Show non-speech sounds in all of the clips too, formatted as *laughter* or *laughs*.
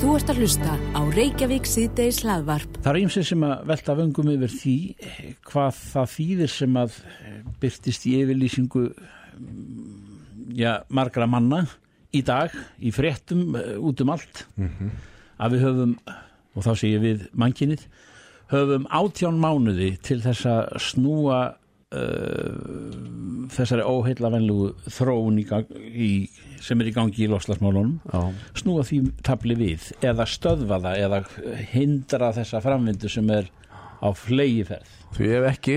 Þú ert að hlusta á Reykjavík síðdeis hlaðvarp. Það er ímsið sem að velta vöngum yfir því hvað það þýðir sem að byrtist í yfirlýsingu já, margra manna í dag, í fréttum út um allt að við höfum, og þá segir við mannkinnið, höfum átján mánuði til þess að snúa uh, þessari óheillavennlugu þróun í, gang, í, sem er í gangi í loslasmálunum snúa því tabli við eða stöðva það eða hindra þessa framvindu sem er á flegiferð Því ef ekki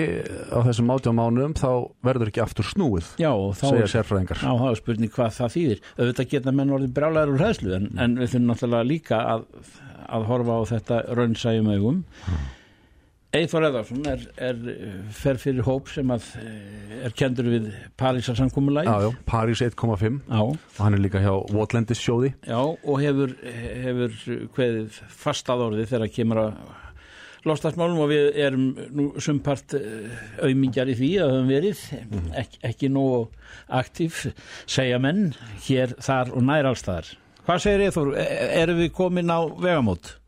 á þessum átjá mánuðum þá verður ekki aftur snúið Já, þá er, þá er spurning hvað það þýðir. Auðvitað geta menn orðið brjálæður úr hræðslu en, en við þurfum náttúrulega líka að, að horfa á þetta raunsæjum augum Eithor Eðarsson er, er fer fyrir hóp sem að eh, er kendur við Parísar samkúmulæg París 1,5 Já, og hann er líka hjá Watlendis sjóði já, og hefur, hefur kveðið fastað orðið þegar kemur að lofstafsmálum og við erum nú sumpart auðmingjar í því að höfum verið Ek, ekki nógu aktíf segja menn hér, þar og nær allstaðar. Hvað segir Eithor? Erum við komin á vegamót?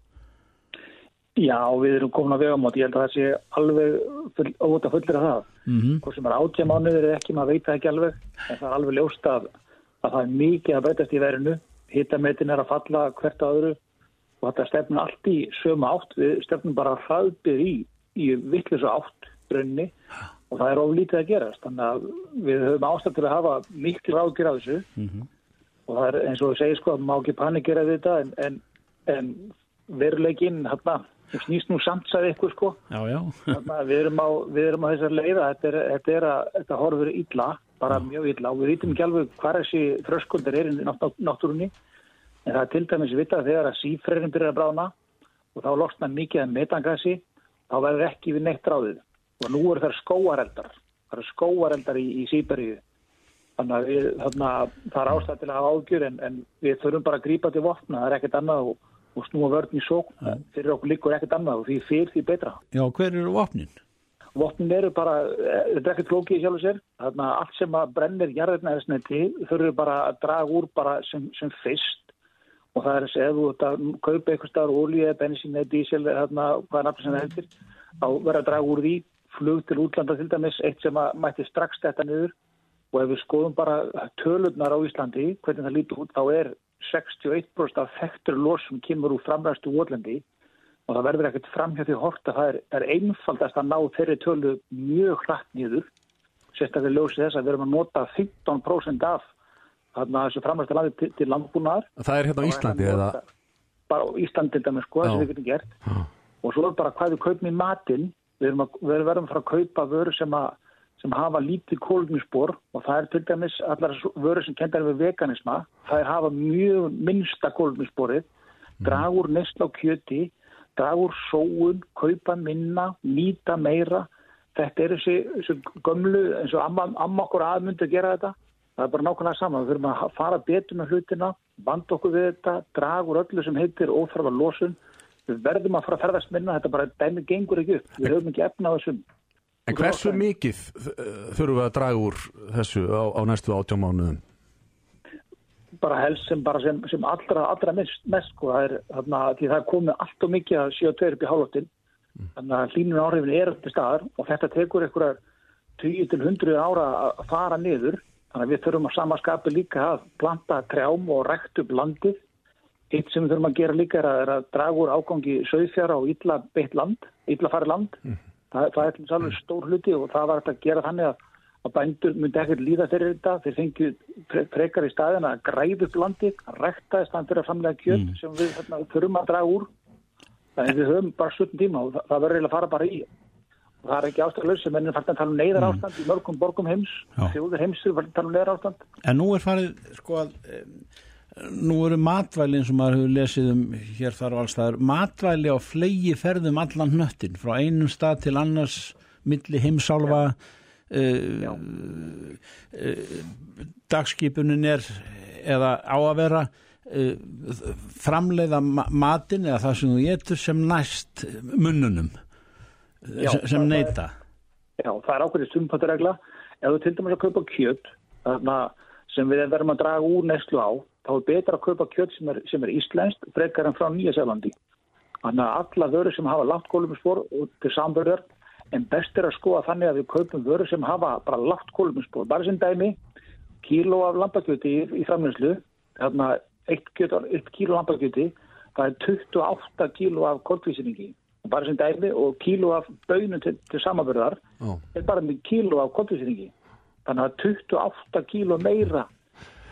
Já, við erum komin á vegamót, ég held að það sé alveg full, óta fullir af það. Mm. -hmm. Hvort sem er átjá mánuður eða ekki, maður veit það ekki alveg, en það er alveg ljóst að, að það er mikið að breytast í verinu. Hittametin er að falla hvert á öðru og þetta stefnum allt í sömu átt. Við stefnum bara hraðbyr í, í vittlisu átt brunni og það er oflítið að gerast. Þannig að við höfum ástætt til að hafa miklu ágjur af þessu og það er eins og þú segir sko að má ekki panikera við þetta en, en, en veruleikinn hérna snýst nú samt sagði ykkur sko. Já, já. *laughs* Við, erum á, við erum á þessar leiða þetta, er, þetta, er að, þetta horfur illa bara mjög illa. Og við vitum ekki alveg hvað þessi þröskuldur er í nátt, náttúrunni. En það er til dæmis vita þegar að sífræðin byrjar að brána og þá losna mikið að metangasi þá verður ekki við neitt ráðið. Og nú eru þær skóareldar það eru skóareldar í, í Sýberíu þannig að við, þarna, það er ástæð til að hafa ágjur en, en við þurfum bara að grípa til vopna, það er ekkert annað og, og snúa vörn í sók, fyrir okkur líkur ekkert annað og því fyrir því betra. Já, hver eru vopnin? Vopnin eru bara, eh, þetta er ekkert flókið sjálf og sér, þannig að allt sem að brennir jarðirnaðisneti þurfum bara að draga úr bara sem, sem fyrst. Og það er að segja, þú að kaupa eitthvað starf bensín eða dísil, þarna, hvað er nafn sem það heldur, þá verður að draga úr því. Flug til útlanda til dæmis, eitt sem að mætti strax þetta niður. Og ef við skoðum bara tölurnar á Íslandi, hvernig það lítur út, þá er 61% af þekktur losum kemur úr framræstu Votlendi og það verður ekkert framhjá því hort að það er, er einfaldast að ná þeirri tölu mjög hratt nýður sérstaklega ljósið þess að við erum að nota 15% af þessu framræstu landi til, til landbúnaðar. Það er hérna á Íslandi eða? bara á Íslandi til dæmis sko, Já. sem við getum gert. Og svo er bara hvað við kaupum í matinn. Við erum, að, við erum að fara að kaupa vöru sem, að, sem hafa lítið kólumspor og það er til dæmis allar þessar vöru sem kendar við veganisma það er hafa mjög minnsta kólumsporið dragur nesla á kjöti dragur sóun, kaupa minna nýta meira. Þetta er þessi, þessi gömlu eins og amma, amma okkur aðmundi að gera þetta. Það er bara nákvæmlega saman, við þurfum að fara betur með hlutina, banda okkur við þetta dragur öllu sem heitir óþarfa losun. Við verðum að fara að ferðast minna. Þetta bara dæmi gengur ekki upp, við höfum ekki efna á þessum En hversu mikið uh, þurfum við að draga úr þessu á, á næstu átjá mánuðum? bara helst sem, bara sem, sem allra, allra mest, mest sko, það er, þarna, það er komið allt og mikið að 7-2 upp í hálfóttin þannig að hlínun áhrifin er upp til staðar og þetta tekur einhverjar 20-100 ára að fara niður. Þannig að við þurfum að samaskapi líka að planta trjám og rekt upp landið. Eitt sem við þurfum að gera líka er að, er að draga úr ágangi söðfjara og illa beitt land, illa farið land það, það er alveg stór hluti og það var hægt að gera þannig að að bændur myndi ekkert líða fyrir þetta. Þeir fengju frekar í staðina að græða upp landið, að rekta í staðan fyrir að framlega kjöld sem við hérna, þurfum að draga úr. Þannig við höfum bara 17 tíma og það, það verður eiginlega að fara bara í. Og það er ekki ástæðlaus sem ennum fært að tala um neyðar ástand í mörgum borgum heims þjóður heimsur fært að tala um neyðar ástand En nú er farið, sko að em, nú eru matvæli eins og maður hefur lesið um hér þar og allstaðar matvæli á flegi ferðum allan hnöttin frá einum stað til annars milli heimsálfa. Uh, uh, dagskipunin er eða á að vera uh, framleiða ma matin eða það sem þú getur sem næst munnunum Já, sem, neyta. Já, það er ákveðið sumpataregla ef þú til dæmis að kaupa kjöt þarna, sem við verðum að draga úr neslu á þá er betra að kaupa kjöt sem er, sem er íslenskt frekar en frá Nýja Sjálfandi. Þannig að alla vörur sem hafa látt kóluminspor til samverðar en best er að skoða þannig að við kaupum vörur sem hafa bara látt kóluminspor. Bara sem dæmi, kíló af lambakjöti í, í framlýslu, þarna 1 kíló lambakjöti, það er 28 kíló af koltvísningi. Bara sem dæmi og kíló af bönum til, til samanverðar Já. er bara með kíló af koltvísningi. Þannig að 28 kíló meira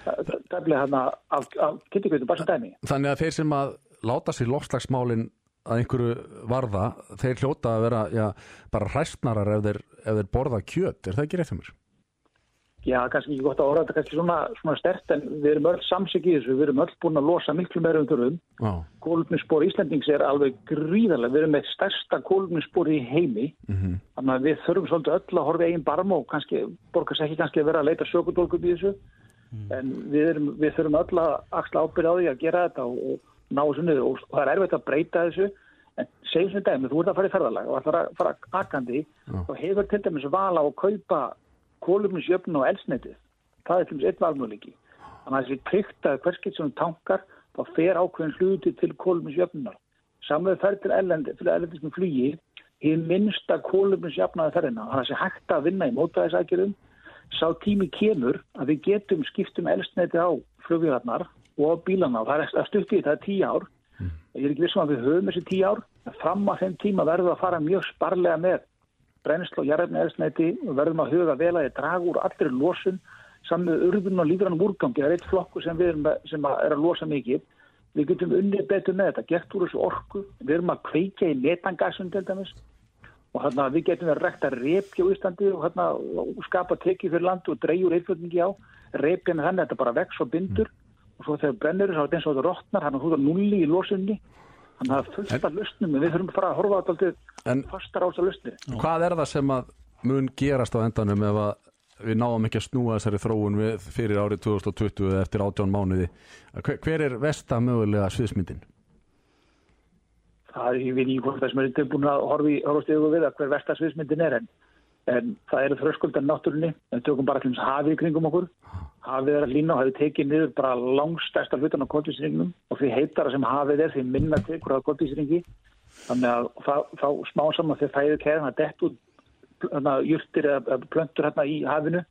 dæflega þarna af, af kynningveitum, bara sem dæmi. Þannig að þeir sem að láta sér lofslagsmálin að einhverju varða, þeir hljóta að vera já, bara hræstnarar ef þeir, ef þeir borða kjöt, er það ekki mér? Já, kannski ekki gott að orða þetta kannski svona, svona stert en við erum öll samsik í þessu, við erum öll búin að losa miklu meira um þurfum. Já, Kólumnispor Íslandings er alveg gríðarlega, við erum með stærsta kólumnispor í heimi, Mhm. þannig að við þurfum svolítið öll að horfa í eigin barm og kannski, borgast ekki kannski að vera að leita sökudólkum í þessu, en við, erum, við þurfum öll að axla ábyrð á því að gera þetta og, og ná þessu niður og það er erfitt að breyta þessu, en segjum sem dæmi, þú ert að fara í ferðalag og ætlar að fara akandi og hefur til dæmis val á að kaupa kólumnisjöfn og elsnetið. Það er til dæmis eitt valmöðleiki. Þannig að þessi að hverskilt sem tankar þá fer ákveðin hluti til kólumnisjöfnunar. Samlega fer til erlendi, til erlendis með flugi í minnsta kólumnisjöfnaði ferðina. Þannig að þessi hægt að vinna í mótaðisækjurum sá tími kemur að við getum skiptum elsnetið á flugvíðarnar og á bílana og það er að stutti í það er tíu ár. Ég er ekki vissum að við höfum þessi tíu ár. Fram að þeim tíma verðum við að fara mjög sparlega með brennslu og jarðefni eðsneiti og verðum að huga vel að ég draga úr allir losun saman urðun og lífrann úrgangi. Það er eitt flokku sem við erum með, sem að er að losa mikið. Við getum unnið betur með þetta, gert úr þessu orku. Við erum að kveikja í metangasum til dæmis og þarna við getum að repja úr Íslandi og, þarna, og skapa tekið fyrir landu og dreyjur eitthvað á. Repja með þannig að þetta bara vex og bindur og svo þegar brennur þá er þetta eins og þetta rótnar, hann er þú nulli í losunni. Þannig að það er fullt af lustnum en við þurfum bara að horfa á þetta fastar á þessa lustni. Hvað er það sem að mun gerast á endanum ef að við náum ekki að snúa þessari þróun fyrir árið 2020 eða eftir 18 mánuði? Hver, hver er vesta mögulega sviðsmyndin? Það er, ekki hvort það sem er tilbúin að horfi, horfast yfir við að hver vestasviðsmyndin er en, en það eru þröskuldar náttúrunni, við tökum bara til hafið kringum okkur, hafið er að lína og hafið tekið niður bara langstærsta hlutan á kondísringnum og því heitara sem hafið er því minna tekur á kondísringi þannig að það, þá smá saman þegar fæðið kæðan að dett út hana, jurtir eða plöntur hérna í hafinu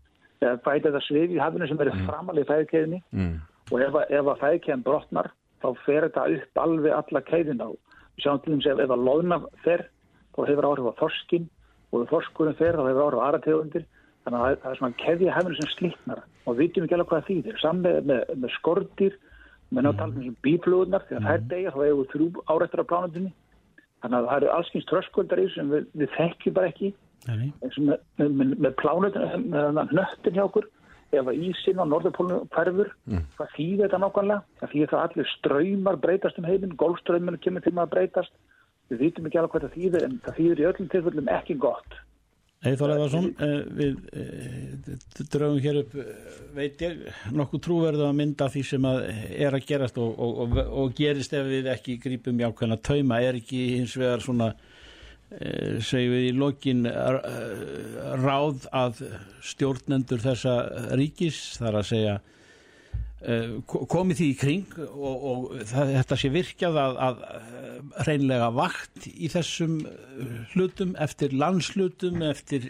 eða fæðið þetta svið í hafinu sem eru framalið fæðikæðinni Mm. og ef, að- ef að fæðikæðin brotnar þá fer þetta upp alveg alla kæðina og við sjáum til dæmis ef, ef að loðna fer þá hefur áhrif á þorskin og ef þorskurinn fer þá hefur áhrif á aðra tegundir. Þannig að það, það er svona keðja hefnir sem slítnar og við vitum ekki alveg hvað það þýðir saman með, með, skortir með náttúrulega um bíflugurnar þegar þær degja þá hefur þrjú árættur á plánundinni þannig að það eru allskins tröskuldar sem við, við þekkjum bara ekki. Með, með, með, plánutin með nöttin hjá okkur ef að ísinn á norðurpólunum hverfur hvað þýðir þetta nákvæmlega? Það þýðir það að allir ströymar breytast um heiminn golfströyminu kemur til maður að breytast. Við vitum ekki alveg hvað það þýðir en það þýðir í öllum tilfellum ekki gott. Eithor Eðarsson, eh, við eh, draugum hér upp, eh, veit ég, nokkuð trúverðu að mynda því sem að er að gerast og, og, og, og gerist ef við ekki grípum í ákveðna tauma, er ekki hins vegar svona, segjum við í lokin eh, ráð að stjórnendur þessa ríkis, þar að segja, eh, ko- komið því í kring og, og þetta sé virkjað að, að eh, reynlega vakt í þessum eh, hlutum eftir landslutum, eftir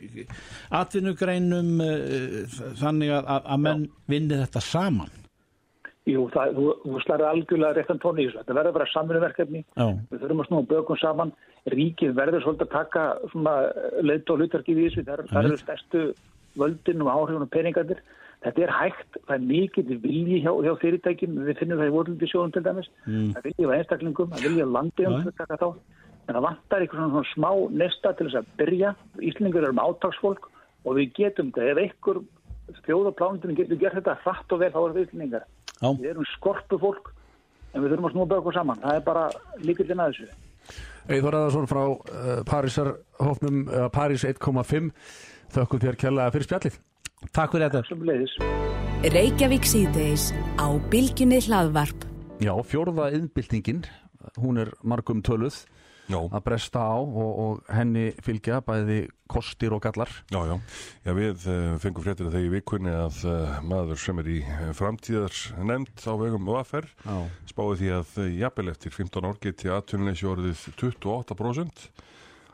atvinnugreinum eh, þannig að, að menn vinni þetta saman Jú, það, þú, þú slæri algjörlega réttan tóni í þessu. Þetta verður bara samvinuverkefni Já, við þurfum að snúa bökum saman. Ríkið verður svolítið að taka leitt og hlutverkið í þessu. Það það eru stærstu völdin og áhrifun og peningarnir. Þetta er hægt, það er mikið vilji hjá, hjá fyrirtækjum, við finnum það í vorlundi sjóðum til dæmis, það er vilji á einstaklingum það er vilji á til að taka þá en það vantar eitthvað svona, smá nesta til þess að byrja, Íslingur eru með átagsfólk og við getum þetta, ef einhver þjóðaplánundinu getur gert þetta hratt og vel, þá er það Íslingar já, við erum skorpu fólk en við þurfum að snúa bökum saman, það er bara líkildin að þessu. Eithor Eðarsson frá uh, Parísarhófnum, uh, París 1,5 þökkum þér kjærlega fyrir spjallið. Takk fyrir þetta. Sem leiðis Reykjavík síðdeis á Bilginni hlaðvarp. Já, fjórða yðnbyltingin hún er margum töluð Já. að bresta á og, og henni fylgja bæði kostir og gallar. Já, já, já við uh, fengum fréttina þegar í vikunni að uh, maður sem er í framtíðar nefnd á vegum Já, spáði því að uh, jafnvel eftir 15 ár geti atvinnuleysi orðið 28%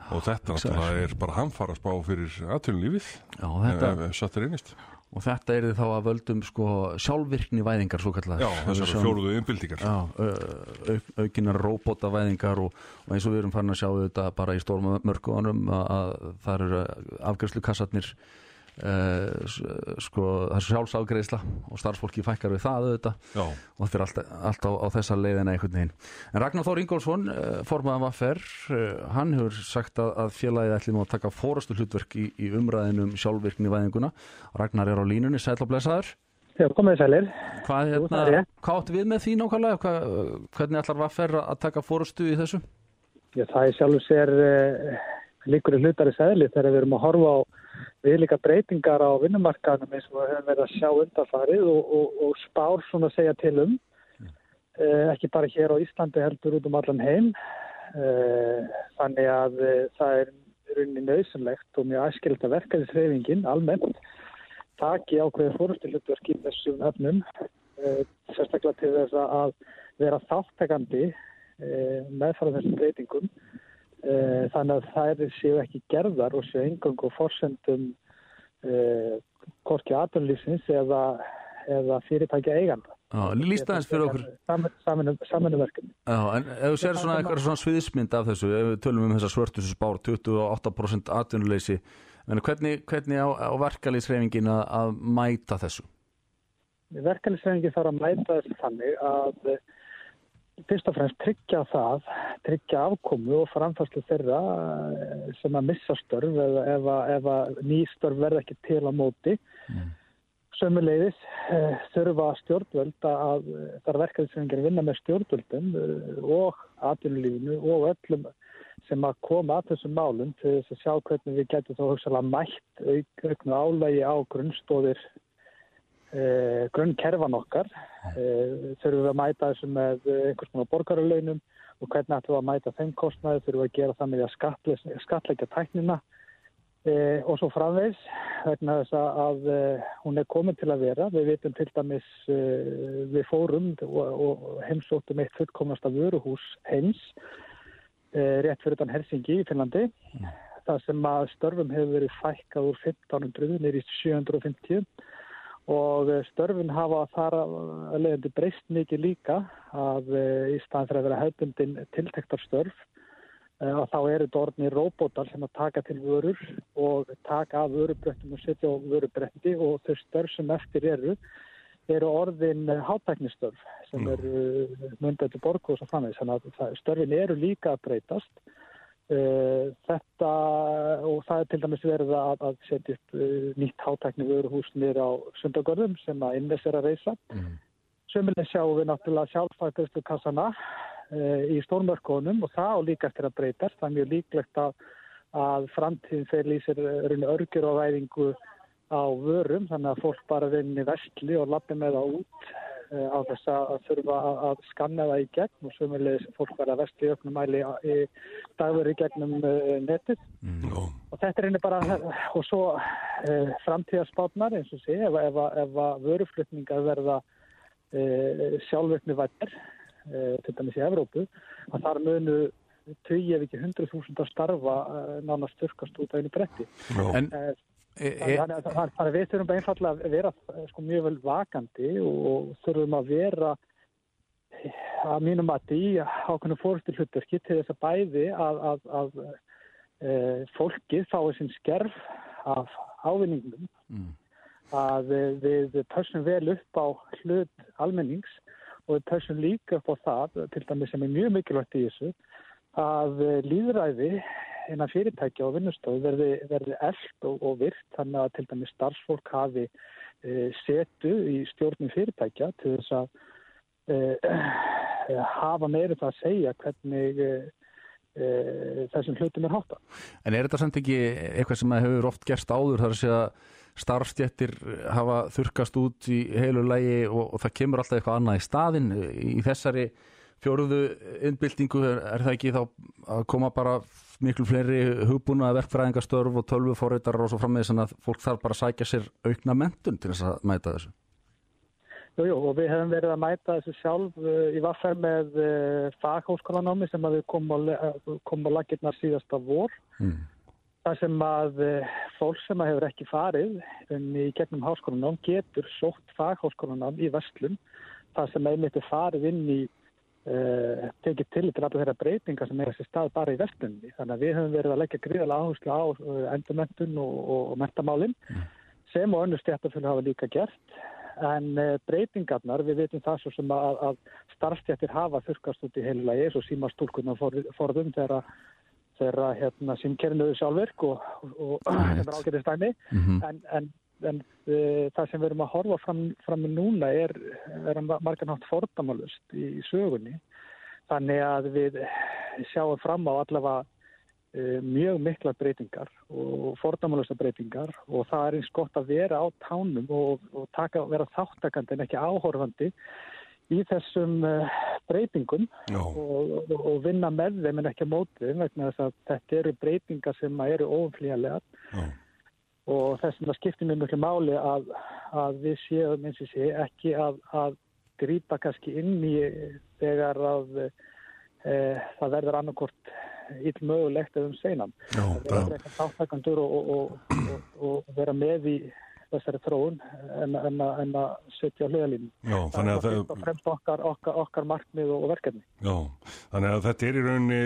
og þetta er bara hamfara spá fyrir ef satt er einist. Og þetta er þá að völdum sko sjálfvirkni væðingar svo kallar Já, þessar fjóruðu au- aukinar róbótavæðingar og, og eins og við erum farin að sjá þetta bara í stórmörkuðanum að, að það eru afgjörslukassarnir uh, sko, það er sjálfsafgreisla og starfsfólki fækkar við það auðvitað Já, og það fyrir allt, allt á, á þessa leiðina einhvern veginn. En Ragnar Þór Ingólfsson, uh, formaðan Vaffer, uh, hann hefur sagt að, að félagið ætli nú að taka fórastu hlutverk í, í umræðinum sjálfvirkni væðinguna. Ragnar er á línunni, sætla og blessaður. Já, komið sælir. Hvað, Jú, hérna, er rétt. hvað áttu við með því nákvæmlega? Hvað, hvernig ætlar Vaffer að taka fórastu í þessu? Já, það er sjálfur sér uh, líkur í hlutari sæli þegar við erum að horfa á viðlíka breytingar á vinnumarkaðnum eins og við höfum verið að sjá undarfarið og, og, og spár svona segja til um. Uh, ekki bara hér á Íslandi heldur út um allan heim. Uh, þannig að uh, það er runni nöðsynlegt og mjög æskilt að verkaðisreifingin almennt taki ákveðið fórustu hlutverk í þessum öfnum uh, sérstaklega til þess að vera þáttekandi uh, meðfara þessum breytingum þannig að þær séu ekki gerðar og séu engang og forsendum uh, korki aðunlýsins eða, eða fyrirtækja eiganda. Eins fyrir okkur. Saminverkefni. Já, en ef þú sér svona eitthvað svona sviðismynd af þessu, ef við tölum um þessa svörtu sem spár 28% atvinnuleysi, en hvernig, hvernig á, á verkalýsreifingin að, að mæta þessu? Verkefnisreifingin þarf að mæta þessu þannig að eh, fyrst og fremst tryggja það, tryggja afkomu og framfærslu þeirra eh, sem að missa störf eða ef, að- ef að ný störf verða ekki til á móti. Mm. Sömuleiðis eh, þurfa stjórnvöld að það er verkefnisreifingin að vinna með stjórnvöldum eh, og atvinnulífinu og öllum sem að koma að þessum málum til þess að sjá hvernig við getum þá hugsalega mætt auk, auknu álægi á grunnstóðir eh, grunnkerfan okkar eh, þurfum við að mæta þessu með eh, einhvers konar borgaralaunum og hvernig ætlum við að mæta þeim kostnaði þurfum við að gera það með að skattleggja tæknina eh, og svo framvegs vegna þess að, eh, hún er komin til að vera. Við vitum til dæmis eh, við fórum og, og heimsóttum eitt fullkomnasta vöruhús heims rétt fyrir utan Helsingi í Finnlandi það sem að störfum hefur verið fækkað úr 1500 nýr í 750 og eh, störfin hafa þar að leiðandi breyst mikið líka að eh, í staðan fyrir að vera hefðbundin tiltektarstörf eh, að þá eru orðnir róbótar sem að taka til vörur og taka af vörubrettum og setja á vörubretti og þau störf sem eftir eru eru orðin hátæknistörf sem eru myndið til borgu og svo framvegis. Þannig að störfin eru líka að breytast. Uh, þetta og það er til dæmis verið að, að setja upp uh, nýtt hátækni vöruhús nýr á sundagörðum sem að Innes er að reysa. Mm. Sömuleg sjáum við náttúrulega sjálfsfækkastu kassana uh, í stórmörkunum og það á líka eftir að breytast. Það er mjög líklegt að, að framtíðin fer lýsir örgjur og væðingu á vörum þannig að fólk bara vinni vestli og lappi með það út á þess að þurfa að, skanna það í gegn og sömulegis fólk verða vestli í öfnum mæli í dagveri gegnum uh, netið. Já, og þetta er einnig bara og svo framtíðarspátnar eins og sé ef, ef, ef að vöruflutningar verða sjálfvirkni vættir til dæmis í Evrópu að þar munu tugi ef ekki hundru þúsund að starfa nánast styrkast út á einu bretti. En Þannig að það- þannig að við þurfum einfallega að vera eh, sko, mjög vel vakandi og þurfum að vera eh, að mínum að í ákveðinu fórstu hlutverki til þess að bæði að, að, að e, fólkið fái sinn skerf af ávinningum mm, að við, við pössum vel upp á hlut almennings og við pössum líka upp á það, til dæmis sem er mjög mikilvægt í þessu, að eh, lýðræði innan fyrirtækja og vinnustofu verði, verði eld og, og virt þannig að til dæmis starfsfólk hafi e, setu í stjórnum fyrirtækja til þess að e, hafa meira það að segja hvernig e, e, þessum hlutum er hátta. en er þetta samt ekki eitthvað sem hefur oft gerst áður þar að segja starfstjettir hafa þurkast út í heilu lægi og, og það kemur alltaf eitthvað annað í staðinn í þessari fjóruðu innbyltingu er, er það ekki þá að koma bara miklu fleiri hugbúna verkfræðingastörf og tölvu fórreitar og svo frammeðis en að fólk þarf bara að sækja sér aukna mentun til þess að mæta þessu Jú, jú, og við hefum verið að mæta þessu sjálf uh, í vaffar með uh, faghóskólanámi sem að við komum á, kom á lakirnar síðasta vor. Mm. Það sem að uh, fólk sem að hefur ekki farið í gegnum háskólanám getur sótt faghóskólanám í vestlum. Það sem einmitt er farið inn í uh, tekið til til alla þeirra breytinga sem er þessi stað bara í vestlunni. Þannig að við hefum verið að leggja gríðalega áherslu á uh, endurmentun og, og, og mentamálinn mm. sem og önnur stjættafjölu hafa líka gert en uh, breytingarnar, við veitum það svo sem að, að starfstjættir hafa þurkast út í heilulagi, svo síma stúlkunar for, forðum þegar þeirra hérna, sem kernuðu sjálfverk og, og, sem er ágætið stæmi mm -hmm. en, en, en uh, það sem við erum að horfa fram, fram í núna er, er margar nátt fordamalust í, í sögunni. Þannig að við sjáum fram á allavega uh, mjög mikla breytingar og fordamalösa breytingar og það er eins gott að vera á tánum og, og taka, vera þáttakandi en ekki áhorfandi í þessum uh, breytingum og, og vinna með þeim en ekki mótið vegna þess að þetta eru breytingar sem eru óumflíðarlega og þess að skiptir mjög mjög máli að, að við séum eins og sé ekki að, að grýpa kannski inn í þegar að e, það verður annarkort íll mögulegt eða um seinan. Já, það er eitthvað þáttakandur og, og, og, og vera með í þessari þróun en, en, en að setja hliðalínu. Já, þannig að það fremst okkar, okkar, okkar markmið og verkefni. Já, þannig að þetta er í rauninni,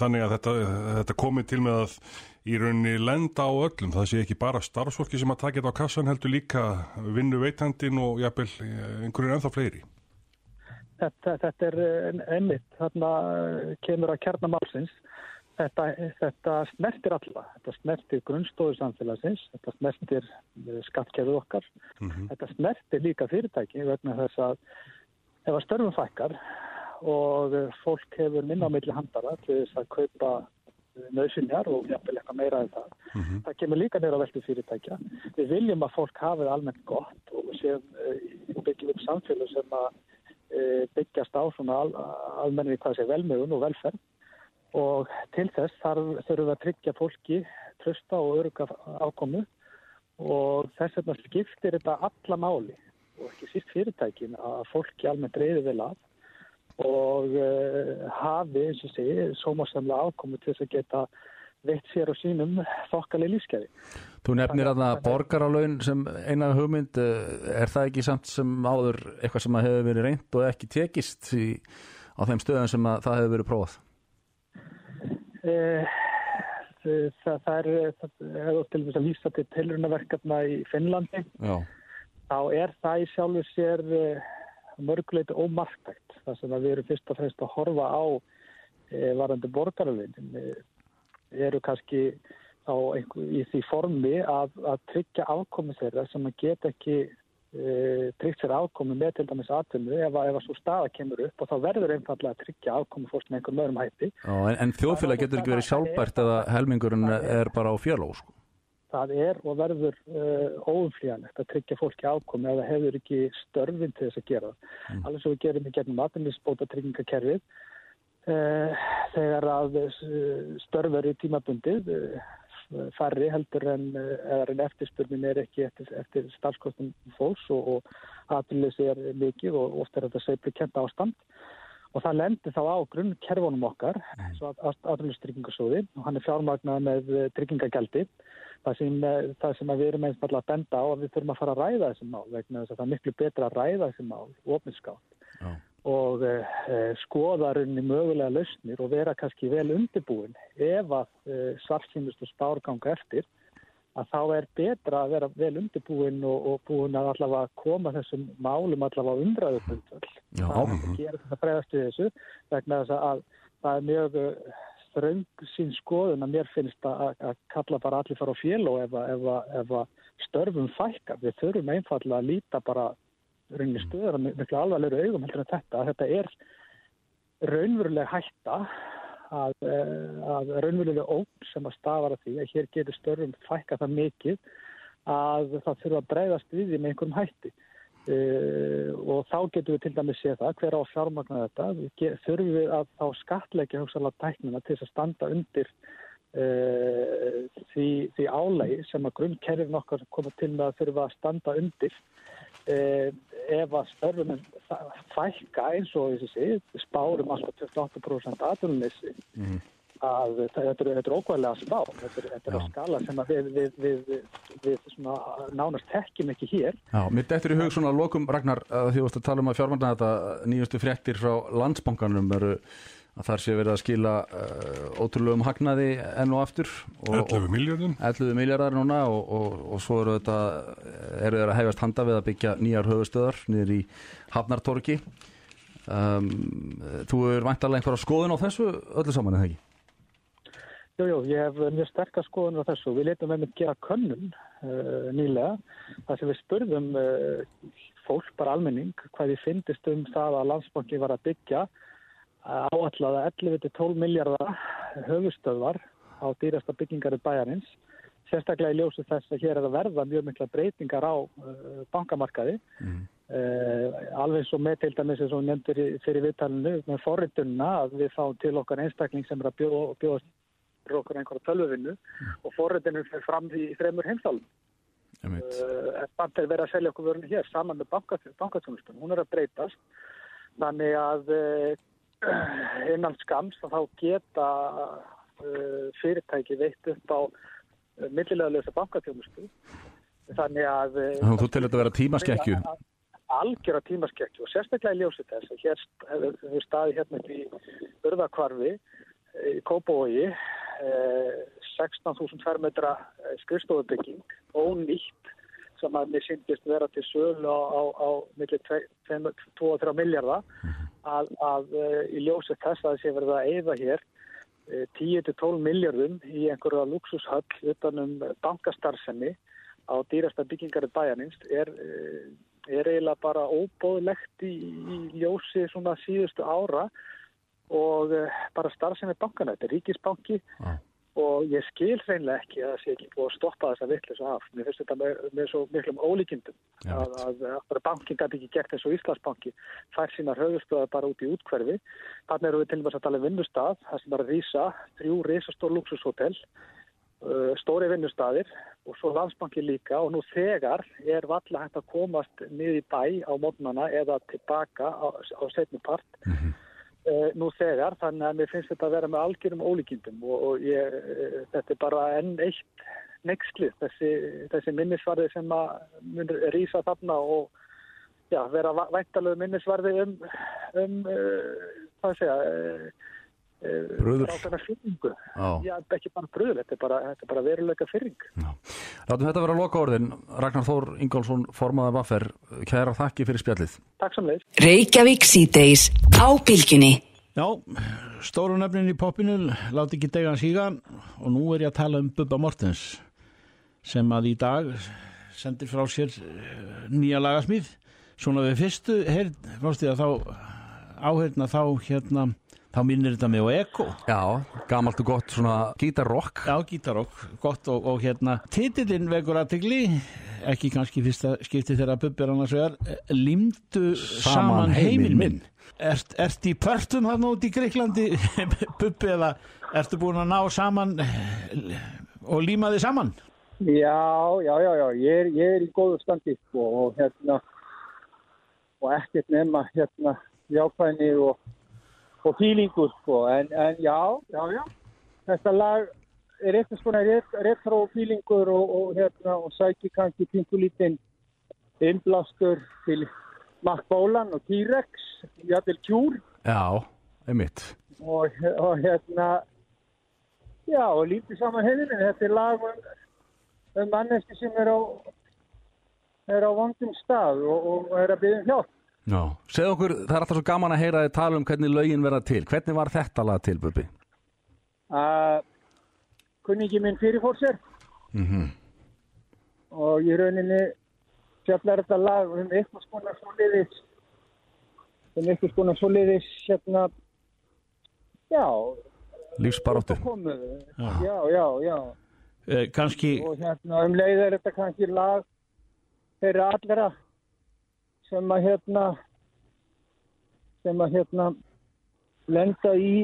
þannig að þetta, þetta komið til með að í rauninni lenda á öllum. Það sé ekki bara starfsfólki sem að taka þetta á kassan heldur líka vinnu veitandin og jafnvel einhverjum ennþá fleiri. Þetta, þetta er einmitt, þarna kemur að kernamálsins Þetta, þetta smertir alla, þetta smertir grunnstóðu samfélagsins, þetta smertir eh, skattkerfið okkar, mm -hmm. þetta smertir líka fyrirtæki vegna þess að ef að störfum fækkar og fólk hefur minna á milli handara til þess að kaupa eh, nöðsynjar og jafnvel eitthvað meira en það. Mm -hmm. Það kemur líka neyra veldu fyrirtækja. Við viljum að fólk hafi almennt gott og sem uh, byggjum upp samfélag sem að byggjast á svona al, almenni hvað sé velmögun og velferð og til þess þarf þurfum við að tryggja fólki trösta og öruga ákomu og þess vegna skiptir þetta alla máli og ekki síst fyrirtækin að fólki almennt reyði vel af og uh, hafi eins og segi sómasamlega ákomu til þess að geta veitt sér og sínum þokkalið lífskeiði. Þú nefnir að það borgarálögin sem eina hugmynd, eh, er það ekki samt sem áður eitthvað sem hefur verið reynd og ekki tekist í, á þeim stöðum sem það hefur verið prófað? Eh, það, það er, hefur til þess að lýsa til tilrunaverkefna í Finnlandi, Já. þá er það í sjálfur sér eh, mörguleiti ómarktækt. Það sem við erum fyrst og fremst að horfa á e, varandi borgaröfin. Við erum kannski þá einhver, í því formi að, að tryggja afkomið þeirra sem að geta ekki e, tryggt sér afkomi með til dæmis aðtömu ef að, svo staða kemur upp og þá verður einfallega að tryggja afkomi fórst með einhverjum öðrum hætti. Já, en, en þjóðfélag getur ekki verið sjálfbært eða helmingurinn er bara á fjárlóð sko? Það er og verður uh, óumflíjanlegt að tryggja fólki afkomi ef það hefur ekki störfin til þess að gera það. Mm. Allir sem við gerum í gegnum aðbyrnisbóta tryggingakerfið uh, þegar að uh, störf eru tímabundið færri heldur en, eh, en eftirspurnin er ekki eftir, eftir starfskostum fólks og, og aðlýsi er mikið og ofta er þetta seifli kenta ástand. Og það lendir þá á grunn kerfunum okkar svo aðlýstryggingarsóði og hann er fjármagnað með eh, tryggingagjaldi það sem, eh, það sem við erum einstaklega að benda á að við þurfum að fara að ræða þessum mál vegna þess að það er miklu betra að ræða þessum mál ofinskátt og eh, skoðarunni mögulega lausnir og vera kannski vel undirbúin ef að eh, svartsynnust og spárganga eftir að þá er betra að vera vel undirbúin og, og búin að allavega koma þessum málum allavega umræðu það er að gera þetta bregðast við þessu vegna þess að það er mjög ströng sín skoðun að mér finnst að, að kalla bara allir fara á fél og ef að, störfum fækka við þurfum einfallega að líta bara rauninni stöður með miklu alvarlegur augum heldur en þetta að þetta er raunveruleg hætta að, eh, að raunveruleg óg sem að stafara því að hér getur störfum fækka það mikið að það þurfa að breyðast við því með einhverjum hætti. Uh, og þá getum við til dæmis séð það hver á að fjármagna þetta. Við þurfum við að þá skatleggja hugsalega tæknina til þess að standa undir uh, því, því álægi sem að grunnkerfin okkar koma til með að þurfa að standa undir ef að störfum fækka eins og þessi spárum alltaf 28% atvinnumissi að þetta þetta er, þetta er ókvæðlega spá þetta er, þetta er að skala sem að við, við, við, við, svona nánast tekjum ekki hér. Já, mér dettur í hug svona að lokum Ragnar að því að tala um að fjármagna þetta nýjustu fréttir frá landsbankanum eru að þar sé verið að skila uh, ótrúlegum hagnaði enn og aftur og, 11 miljardum 11 miljardar núna og, og, og svo eru þetta eru þeir að hefjast handa við að byggja nýjar höfustöðar niður í Hafnartorki um, Þú er væntalega einhverja skoðun á þessu öllu saman eða ekki? Jú, jú, ég hef mjög sterkar skoðunir á þessu. Við letum með gera könnun uh, nýlega þar sem við spurðum uh, fólk, bara almenning, hvað þið finnist um það að landsbanki var að byggja áallega 11-12 miljardar höfustöðvar á dýrasta byggingar í bæjarins. Sérstaklega í ljósu þess að hér er að verða mjög mikla breytingar á uh, bankamarkaði. Uh, alveg svo með til dæmis eins og í- fyrir viðtalinu með forritunna að við fáum til okkar einstakling sem er að bjóða, bjóða fyrir okkur einhverja tölvuvinnu og forritinu fyrir fram í þreymur heimsálum. Uh, Bant er verið að selja okkur vörinu hér saman með bankatjónustum. Hún er að breytast. Þannig að innan skams þá geta uh, fyrirtæki veitt upp á uh, millilega lösa bankatjónustu. Þannig að... Að þú til þetta vera tímaskekkju algjör að tímaskekkju og sérstaklega í ljósi þess að hér hefur staðið hérna í Urðakvarfi í Kópavogi eh, 16.000 fermetra skrifstofubygging ónýtt sem að mér syndist vera til sölu á, á, á millir 2-3 miljardar að, að eh, í ljósi þess að þessi verið að eyða hér eh, 10-12 miljardum í einhverja luxushöll utanum bankastarfsemi á dýrasta byggingar í bæjanins er, eh, er eiginlega bara óbóðlegt í, í ljósi svona síðustu ára og eh, bara starfsemi er ríkisbanki. Og ég skil hreinlega ekki að það sé ekki búið að stoppa þessa vittlis af. Mér finnst þetta með, með svo miklum ólíkindum Já, að, að, að bankin gæti ekki gert eins og Íslandsbanki fær sínar höfustöðar bara út í útkverfi. Þannig erum við til dæmis að tala um vinnustaf, það sem er að rýsa þrjú risastór luxushotell uh, stóri vinnustadir og svo landsbanki líka og nú þegar er valla hægt að komast niður í bæ á mótnana eða tilbaka á, á setni part uh, nú þegar þannig að mér finnst þetta að vera með algjörum ólíkindum og, og ég, uh, þetta er bara enn eitt nexli þessi, þessi minnisvarði sem að mun rýsa þarna og já, vera væntalegu minnisvarði um, um uh, hvað segja uh, Bruðl. ráðana fyrringu. Já. Ekki bara bröður, þetta er bara, þetta er bara veruleika fyrring. Látum þetta vera loka orðin Ragnar Þór Ingólfsson formaða vaffer kæra þakki fyrir spjallið Takk sem leið. Reykjavík síðdeis á bylgjunni. Já, stóru nöfnin í popinu láti ekki dega síga og nú er ég að tala um Bubba Mortens sem að í dag sendir frá sér eh, nýja lagasmíð svona við fyrstu heyrn, fórstu að þá áheyrna þá hérna þá minnir þetta mig á Eko Já, gamalt og gott svona gítarrock. Já, gítarokk, gott og, og hérna. Titillinn vekur aðtegli ekki kannski fyrsta skipti þegar Bubbi er annars vegar eh, Limdu saman, heiminn minn. Ert, ert í pörtum hann út í Greiklandi *laughs* Bubbi eða ertu búin að ná saman eh, og líma þið saman? Já, já, já, já, ég er, ég er í góðu standi sko, og hérna og ekkert nema hérna jákvæðni og, og fílingur sko, en, en já, já, já. Þetta lag er eitthvað svona ret- retro fílingur og, og hérna og sækir kannski pingulítinn innblástur til Mac Bólan og T-Rex jætil kjúr Já, einmitt. Og, og hérna já og lítið saman hefðin þetta er lag um, um manneski sem er á er á vondum stað og, og er að byggja um hjálp Já, segð okkur, það er alltaf svo gaman að heyra þið tala um hvernig lögin verða til. Hvernig var þetta lag til, Bubbi? að kunningi minn fyrirfór sér. Mm og í rauninni fjallar þetta lag um eitthvað skona svoleiðis um eitthvað skona svoleiðis hérna já, Lífsbaróttu komu. Já, já, já. Eh, kannski, og hérna um leið er þetta kannski lag þeirra allra sem að hérna sem að hérna lenda í,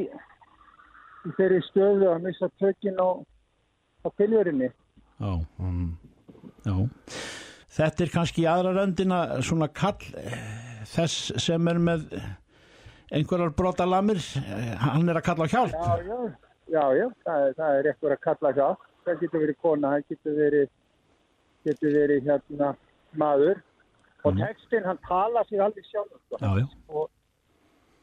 í þeirri stöðu að missa tökin á, á tilverinni. Já. Já. Þetta er kannski í aðra röndina svona kall eh, þess sem er með einhverjar brota lamir, eh, hann er að kalla á hjálp. Já, já, já, já það, er, það er eitthvað að kalla það. Það getur verið kona, það getur verið, getur verið hérna maður. Og textin, hann tala sér aldrei sjálf. Sko. Já, já. Og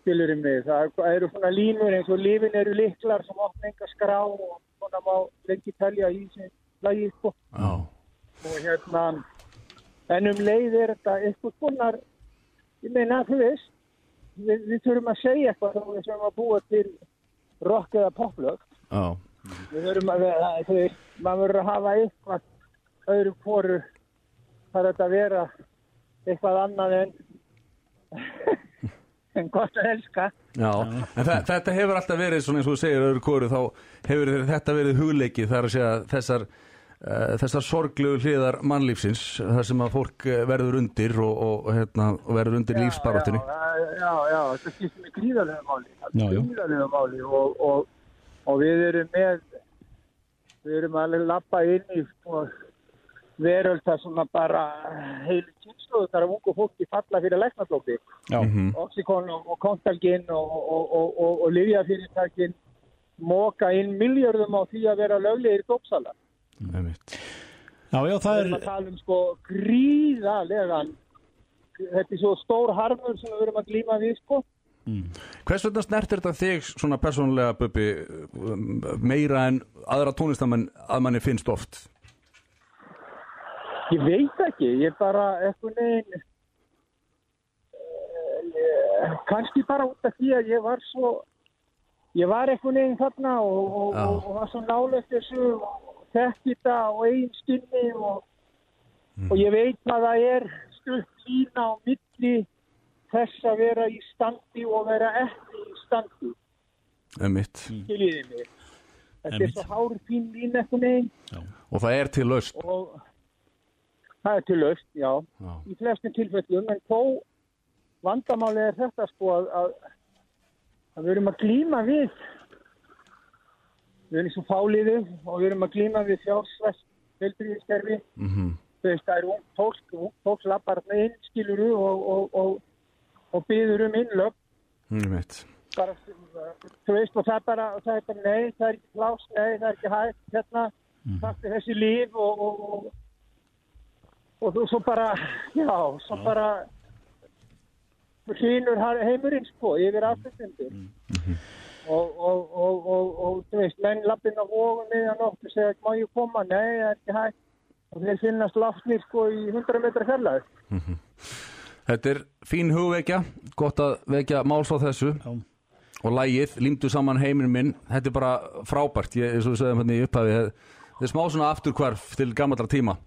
skilur í mig, það eru svona línur eins og lífin eru liklar sem opna enga skrá og svona má lengi telja í þessi lagi, sko. Og hérna, en um leið er þetta eitthvað konar, ég meina, þú veist, við, við þurfum að segja eitthvað þá við þurfum að búa til rock eða poplög. Já. Við þurfum að, vera- þú veist, maður verður að hafa eitthvað öðru fóru þarf þetta að vera eitthvað annað en *laughs* en gott að elska. Já, en þe- þetta hefur alltaf verið svona eins og þú segir öðru kóru þá hefur þetta verið hugleikið þar að segja þessar uh, þessar sorglegu hliðar mannlífsins þar sem að fólk eh, verður undir og, og, hérna, og verður undir lífsbarátunni Já, já, já, þetta skiptir mig gríðarlega máli. Gríðarlega máli og, og, og við erum með, við erum alveg lappa inn í sko, veröld þar sem að bara heilu kynsluðu þar að ungu fólki falla fyrir læknaflófi. Já. Oxycon og, og Kontalgin og, og, og, og, og Livjafyrirtækin móka inn miljörðum á því að vera löglegir dópsala. Einmitt. Já, já, það Við er, erum að tala um sko gríðarlegan, þetta er svo stór harmur sem við erum að glíma við sko. Hvers vegna snertir þetta þig svona persónulega Bubbi um, meira en aðra tónlistamenn að manni finnst oft? Ég veit ekki, ég bara eitthvað neginn, kannski bara út af því að ég var svo, ég var eitthvað neginn þarna og, og, Já. og, og var svo nálegt þessu og þekki þetta og eigin skinni og, og ég veit hvað það er stutt lína á milli þess að vera í standi og vera ekki í standi, mig. Þetta er svo hár fín lín eitthvað neginn Og það er til laust og það er til laust, já. Já. í flestum tilfellum en þó vandamáli er þetta sko að, að, að við erum að glíma við við erum svo fáliðu og við erum að glíma við fjársvæst velbríðiskerfi mm veist það er ung fólk, ung fólk lappar með inn skiluru og, og, og, og byður um innlöp Einmitt. bara, þú veist, og það er bara, það er bara, nei, það er ekki plás, nei, það er ekki hægt, hérna, takk fyrir þessi líf og, og, þú svo bara, já, svo bara hlýnur heimurinn, sko, yfir afturstundi. Og, og, og, og, og, þú veist, menn lappinn á vógum miðan nótt og segja, má ég koma? Nei, það er ekki hægt. Og þeir finnast lafnir, sko, í 100 metra fjarlæð. Þetta er fín hugvekja, gott að vekja máls á þessu Já. og lægið, límdu saman heiminn minn, þetta er bara frábært, ég, eins og við sögum hérna í upphafi, þetta er smá svona afturkvarf til gamalla tíma.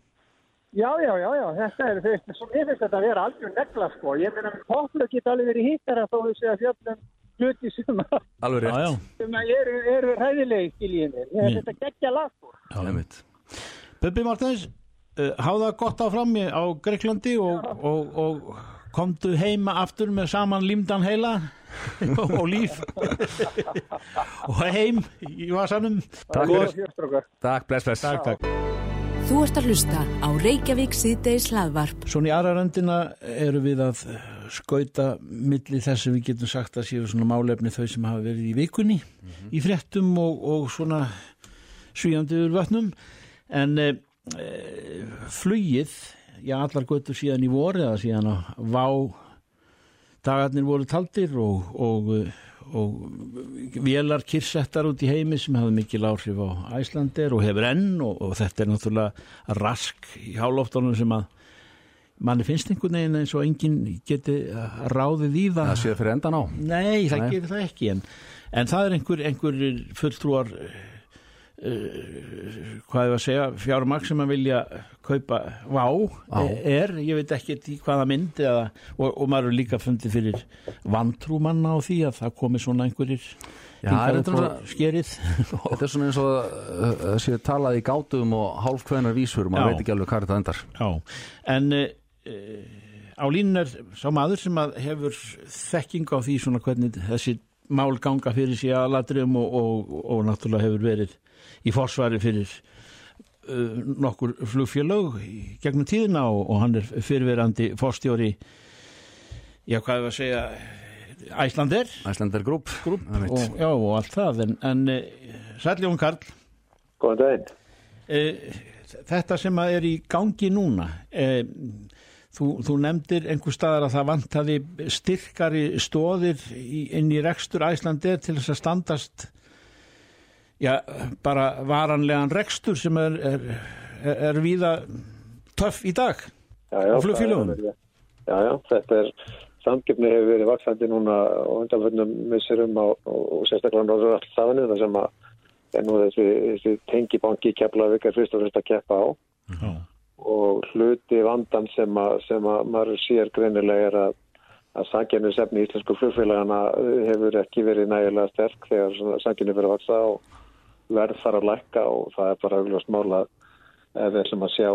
Já, já, já, já, þetta er, svo mér finnst þetta að vera algjör negla, sko. Ég meina, poplu geta alveg verið hittara þó þú segja fjöldum hluti sem að, Alveg já, rétt. já. sem að eru, eru ræðilegi, skiljið mér. Mm. Þetta geggja lag, sko. Einmitt. Bubbi Martins, uh, háða gott áfram í- á Greiklandi og, og, og komdu heima aftur með saman límdan heila *laughs* og líf *laughs* og heim í vasanum. Takk. Takk, bless, bless. Takk, takk. Þú ert að hlusta á Reykjavík síðdeis hlaðvarp. Svona í aðra röndina eru við að eh, skauta milli þess að við getum sagt að séu svona málefni þau sem hafa verið í vikunni í fréttum og, og svona svíjandi yfir vötnum en e, flugið já allar göttur síðan í voru eða síðan að vá dagarnir voru taldir og, og, og vélar kyrsettar út í heimi sem hafði mikil áhrif á Æslandir og hefur enn og, og þetta er náttúrulega rask í hálóftunum sem að manni finnst einhvern veginn eins og enginn geti ráðið í það Það séð fyrir endan á. Nei, það Nei. gerir það ekki en, en það er einhver, einhver fulltrúar uh, hvað ég var að segja fjármaks sem að vilja kaupa vá Vá. er, ég veit ekki hvaða mynd eða, og, og maður er líka fundið fyrir vantrúmanna á því að það komi svona einhverjir Já, þetta er svona- skerið *laughs* Þetta er svona eins og uh, það sé talað í gátum og hálfkveðnar vísur, maður Já. veit ekki alveg hvað þetta endar. Já, en uh, á línun er sá maður sem að hefur þekking á því svona hvernig þessi mál ganga fyrir sig að ladriðum og, og, og náttúrulega hefur verið í forsvari fyrir uh, nokkur flugfélög í gegnum tíðina og, og hann er fyrirverandi fórstjóri já, hvað er að segja Æslander Æslander Group, Group og, og allt það. En, en Sæljón Karl. Góðan daginn. E, Þetta sem að er í gangi núna e, þú, þú nefndir einhver staðar að það vantaði styrkari stóðir í, inn í rekstur Æslander til þess að standast já, bara varanlegan rekstur sem er, er, er, er víða töff í dag já, já, á flugfélögum Já, já, þetta er samgefni hefur verið vaksandi núna og undanförnum missurum á, og, og sérstaklega náður alls stafinu þar sem að er nú þessi, þessi tengibanki keflaðið er fyrst og fyrst að keppa á. Já. og hluti vandan sem að, sem að maður sér greinilega er að, að samgefnisefni í íslensku flugfélagana hefur ekki verið nægilega sterk þegar samgefni fyrir að vaksa og verð þar að lækka og það er bara augljóst mála ef við ætlum að sjá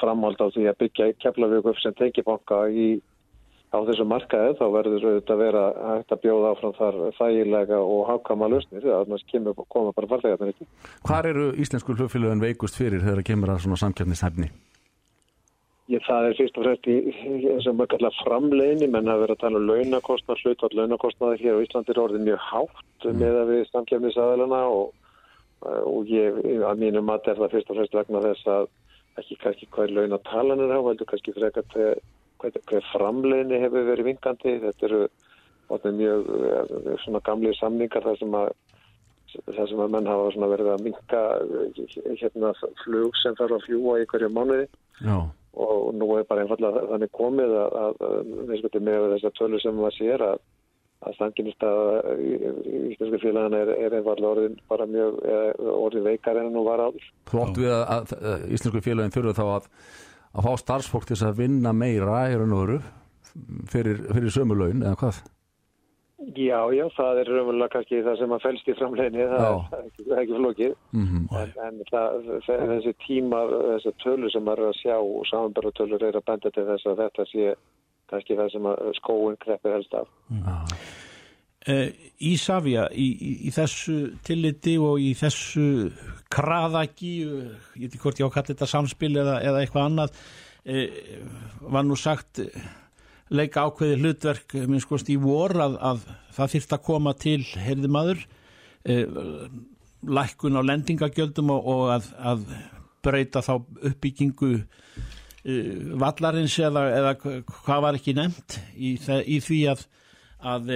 framhald á því að byggja keflavík upp sem tengibanka í á þessu markaði þá verður auðvitað að vera hægt að bjóða áfram þar þægilega og hafkama lausnir þegar annars kemur, koma bara farþegarnir ekki. Hvar eru íslensku hlugfélögin veikust fyrir þegar það kemur að svona samkjöfnishefni? Það er fyrst og fremst í þessum kallar framleginni, menn að vera að tala um launakostnað, hlutvall launakostnaði hér á Íslandi er orðið mjög hátt mm. með að við samkjöfnisaðalana og, og ég, að mínum mat er það fyrst og fremst vegna þess að ekki kannski hvað launatalan er á, heldur kannski frekar hver, hver framleginni hefur verið vingandi, þetta eru mjög eh, svona gamli samningar þar sem að það sem að menn hafa verið að minka hérna flug sem þarf að fljúa í hverju mánuði. Já. Og nú er bara einfallega þannig komið að, að, að með þessar tölu sem maður sér að, að stanginist að íslensku félagana er, er einfallega orðin bara mjög orðin veikar en nú var áður. Óttu við að íslensku félagin þurfa þá að að fá starfsfólk til að vinna meira í raun og veru fyrir, fyrir sömulaun eða hvað? Já, já, það er raunverulega kannski það sem að fælst í framleginni, það, það er ekki, ekki flókið, mm -hmm. en, en það, þessi tíma, þessi tölur sem maður er að sjá og samanbæratölur er að benda til þess að þetta sé kannski það sem að skóin kreppir helst af. Mm. Uh, Ísafja, í, í, í þessu tilliti og í þessu kraðaki, ég veit ekki hvort ég á að kalla þetta samspil eða, eða eitthvað annað, uh, var nú sagt leika ákveði hlutverk minn skoðst í vor að, að það þýrt að koma til heyrði maður eh, lækkun á lendingagjöldum og, og að, að breyta þá uppbyggingu eh, vallarins eða, eða hvað var ekki nefnt í, í því að, að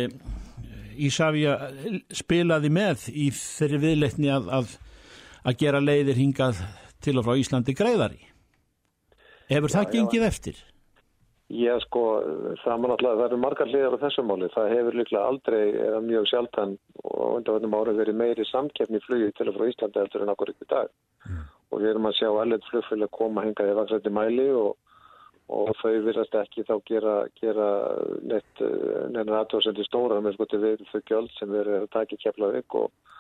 Ísafja spilaði með í þeirri viðleitni að, að gera leiðir hingað til og frá Íslandi greiðari. Hefur já, það gengið já. eftir? Já, sko, það má náttúrulega, það eru margar hliðar á þessu máli. Það hefur líklega aldrei eða mjög sjaldan og undanvöndum árið verið meiri samkeppni í flugið til og frá Íslandi eftir en okkur ykkur dag. Mm. Og við erum að sjá alveg flugfélag koma hengað í vaksætti mæli og, og þau virðast ekki þá gera, gera neitt, neina aðtóðsendir stóra með sko til við þau gjöld sem verið að taka í keflaðið og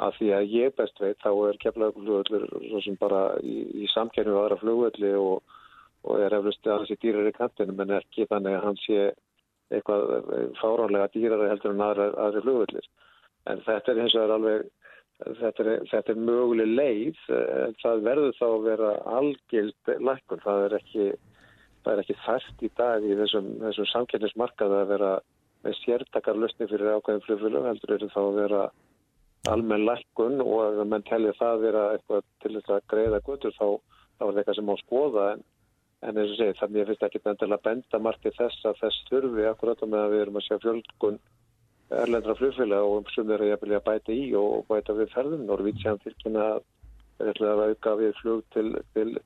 að því að ég best veit þá er keflaðið flugvöldur svo sem bara í, í samkeppni við aðra flugvöldi og og er eflust að hans er dýrar í kantinum en ekki þannig að hans sé eitthvað fáránlega dýrar heldur en aðra, aðri flugvöldir. En þetta er eins og er alveg, þetta er, þetta er möguleg leið, en það verður þá að vera algild lækkun. Það er ekki, það er ekki þært í dag í þessum, þessum samkynnismarkað að vera með sértakar lusni fyrir ákveðin flugvöldu, heldur eru þá að vera almenn lækkun og ef mann tellir það vera eitthvað til þess að greiða gutur þá, þá er það eitthvað sem má skoða en En eins og segi, þannig að ég finnst ekki bendilega að benda margt í þess að þess þurfi akkurat með að við erum að sjá fjölgun erlendra flugfélag og sem er að bæta í og bæta við ferðum. Norvítsján tilkynna er að auka við flug til, til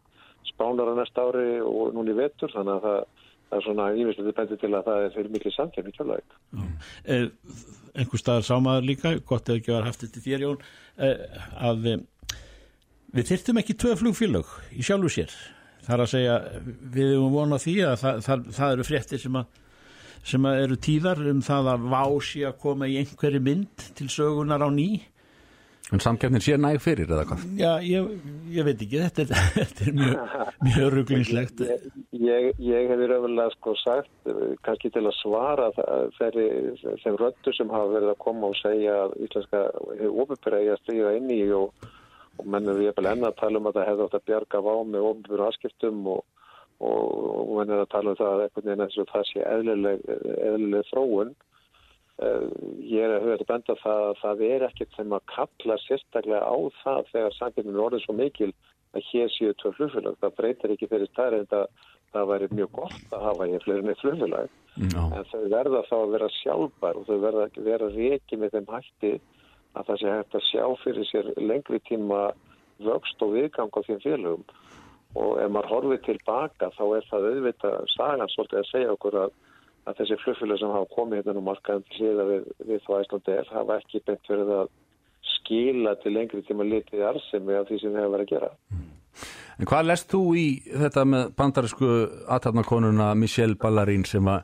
spánara næsta ári og núni vetur þannig að það, það er svona ívistuði bendi til að það er fyrir miklu samkjörn í kjölaug. Eh, einhver staðar sámaður líka, gott eða ekki var haft þetta þér Jón, eh, að eh, við þyrtum ekki tvö flugfélag í sjálfu sér Það er að segja, við erum vonað því að það, það, það eru fréttir sem, að, sem að eru tíðar um það að vási að koma í einhverju mynd til sögunar á ný En samkeppnin sé næg fyrir eða hvað? Já, ég, ég veit ekki, þetta er, *laughs* þetta er mjög, mjög ruglingslegt. Ég, ég, ég hef raunverulega sko sagt, eh, kannski til að svara þeirri, þeim röndu sem hafa verið að koma og segja að íslenska ofinbyrja eigi að stríða inn í og, og menn eru ég vel enn að tala um að það hefði átt að bjarga vá með ofinbyrja aðskiptum og, og, menn eru að tala um það að einhvern veginn eins og það sé eðlileg, eðlileg þróun. Eh, Ég er að höfða að benda það að það er ekkert sem að kalla sérstaklega á það þegar samkjöfnum er orðin svo mikil að hér séu tvö flugfélag. Það breytir ekki fyrir stærri en það, það væri mjög gott að hafa hér fleiri með flugfélag. Já. En þau verða þá að vera sjálfbær og þau verða að vera reiki með þeim hætti að það sé hægt að sjá fyrir sér lengri tíma vöxt og viðgang á þeim félagum. Og ef maður horfið tilbaka þá er það auðvitað sagan svolítið að segja okkur að, að þessi flugfélag sem hafa komið hérna nú markaðum til hliða við, við þá Æslandi er hafa ekki beint verið að skila til lengri tíma litið arsemi af því sem við hefur verið að gera. En hvað lest þú í þetta með bandarísku aðtapnakonuna Michelle Ballarín sem að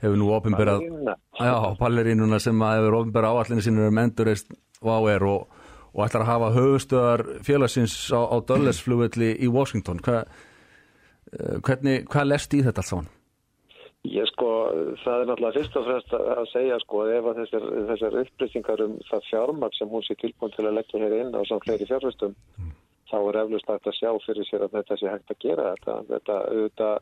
hefur nú ofinberað Ballerína. Já, ballerínuna sem að hefur ofinberað áallinu sinni um endurreist váer og, og ætlar að hafa höfustöðar félagsins á, á Dulles-flugvelli í Washington Hva, eh, hvernig, hvað lest í þetta allt saman? Ég sko, það er náttúrulega fyrst og fremst að segja sko ef að þessar, þessar upplýsingar um það fjármagn sem hún sé tilbúin til að leggja hér inn á samt fleiri fjárfæstum þá er eflust að sjá fyrir sér að þetta sé hægt að gera þetta. Þetta auðvitað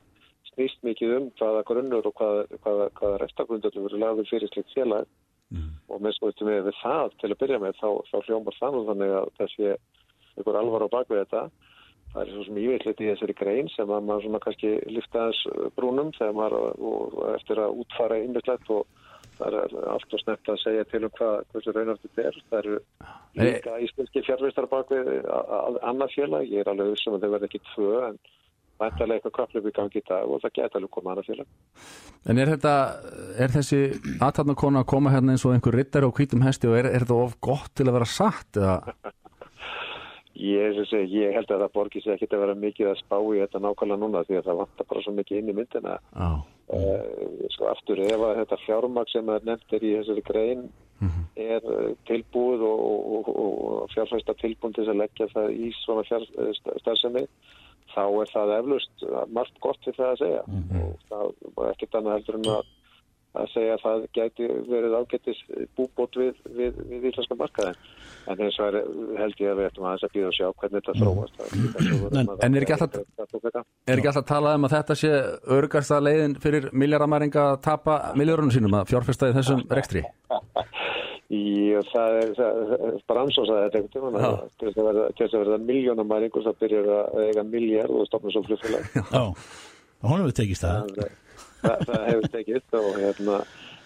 snýst mikið um hvaða grunnur og hvaða, hvaða, hvaða restagrundur verður lagður fyrir slikt félag og sko við við það til að byrja með þá, þá hljómar það nú þannig að þessi ykkur alvar á bakvið þetta það er svo sem íveitlit í þessari grein sem að maður svona kannski lifta þess brúnum þegar maður eftir að útfara ymmislegt og það er allt og snett að segja til um hvað hversu raunast þetta er. Það eru líka íslenski fjárvistar bakvið annað félag. Ég er alveg vissum að þau verða ekki tvö en væntalega eitthvað kaplöf í gangi í dag og það geta alveg komað annað félag. En er þetta, er þessi aðtapnakona að koma hérna eins og einhver rittari á hvítum hesti og er, er þetta of gott til að vera satt eða? *laughs* Ég, ég, ég held að það borgir sig ekkit að vera mikið að spá í þetta nákvæmlega núna því að það vantar bara svo mikið inn í myndina. Já. Uh, sko aftur ef að þetta fjármag sem er nefnt er í þessari grein er uh, tilbúið og, og, og, og fjárfæsta tilbúin til að leggja það í svona fjárstæðsemi þá er það eflust margt gott til það að segja og það var ekkert annað heldur en að að segja að það gæti verið ágættis búbót við, við, við íslenska markaðin. En eins og held ég að við ættum aðeins að býða og sjá hvernig þetta þróast. En, en er ekki alltaf er að tala um að þetta sé örgasta leiðin fyrir miljardamæringa að tapa miljardunum sínum að fjárfesta í þessum rekstri? *laughs* Í, það er, það er bara ansósaði þetta einhvern tíma til þess að verða, verða miljónamæringur það byrjar að eiga miljard og stopna svo flugfélag. *laughs* Já, honum við tekist það. það, það hefur tekist og hérna,